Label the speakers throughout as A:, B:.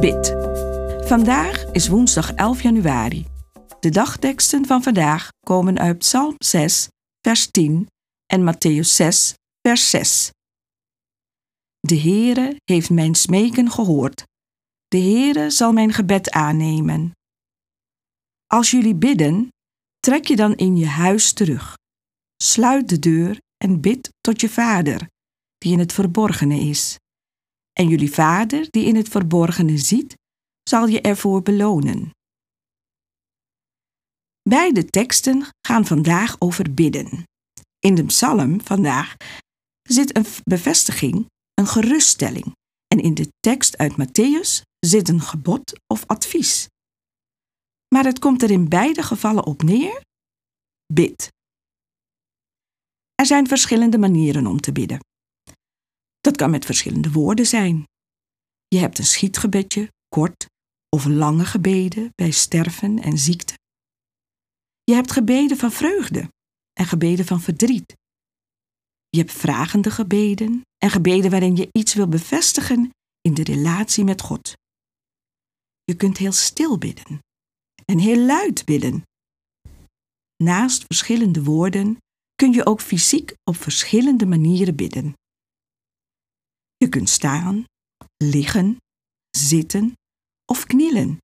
A: Bid. Vandaag is woensdag 11 januari. De dagteksten van vandaag komen uit Psalm 6, vers 10 en Matthäus 6, vers 6. De Heere heeft mijn smeken gehoord. De Heere zal mijn gebed aannemen. Als jullie bidden, trek je dan in je huis terug. Sluit de deur en bid tot je vader, die in het verborgene is. En jullie vader, die in het verborgene ziet, zal je ervoor belonen. Beide teksten gaan vandaag over bidden. In de psalm vandaag zit een bevestiging, een geruststelling. En in de tekst uit Matthäus zit een gebod of advies. Maar het komt er in beide gevallen op neer: bid. Er zijn verschillende manieren om te bidden. Dat kan met verschillende woorden zijn. Je hebt een schietgebedje, kort of lange gebeden bij sterven en ziekte. Je hebt gebeden van vreugde en gebeden van verdriet. Je hebt vragende gebeden en gebeden waarin je iets wil bevestigen in de relatie met God. Je kunt heel stil bidden en heel luid bidden. Naast verschillende woorden kun je ook fysiek op verschillende manieren bidden. Je kunt staan, liggen, zitten of knielen.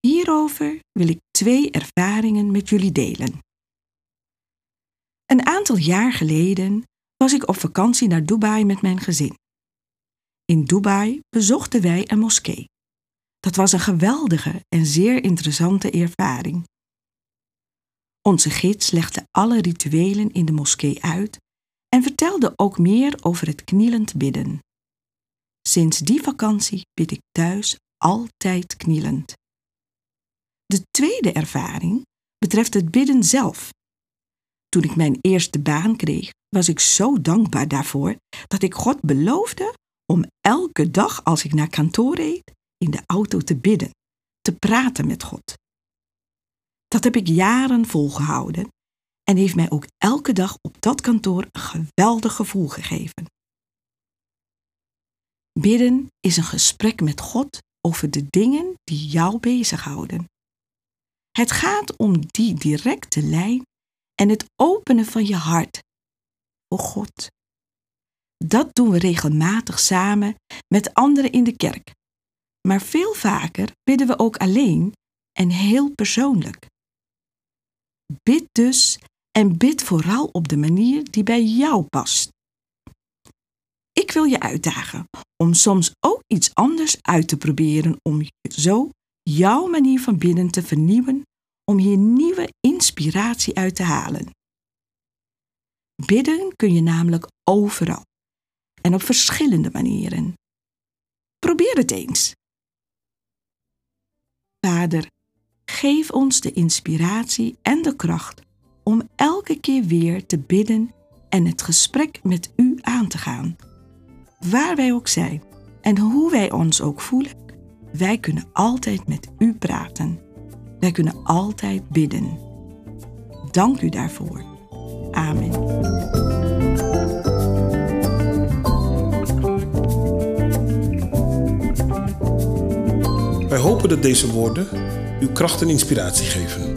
A: Hierover wil ik twee ervaringen met jullie delen. Een aantal jaar geleden was ik op vakantie naar Dubai met mijn gezin. In Dubai bezochten wij een moskee. Dat was een geweldige en zeer interessante ervaring. Onze gids legde alle rituelen in de moskee uit en vertelde ook meer over het knielend bidden. Sinds die vakantie bid ik thuis altijd knielend. De tweede ervaring betreft het bidden zelf. Toen ik mijn eerste baan kreeg, was ik zo dankbaar daarvoor dat ik God beloofde om elke dag als ik naar kantoor reed in de auto te bidden, te praten met God. Dat heb ik jaren volgehouden en heeft mij ook elke dag op dat kantoor een geweldig gevoel gegeven. Bidden is een gesprek met God over de dingen die jou bezighouden. Het gaat om die directe lijn en het openen van je hart voor God. Dat doen we regelmatig samen met anderen in de kerk. Maar veel vaker bidden we ook alleen en heel persoonlijk. Bid dus en bid vooral op de manier die bij jou past. Ik wil je uitdagen om soms ook iets anders uit te proberen om zo jouw manier van bidden te vernieuwen, om hier nieuwe inspiratie uit te halen. Bidden kun je namelijk overal en op verschillende manieren. Probeer het eens. Vader, geef ons de inspiratie en de kracht om elke keer weer te bidden en het gesprek met U aan te gaan. Waar wij ook zijn en hoe wij ons ook voelen, wij kunnen altijd met U praten. Wij kunnen altijd bidden. Dank U daarvoor. Amen.
B: Wij hopen dat deze woorden uw kracht en inspiratie geven.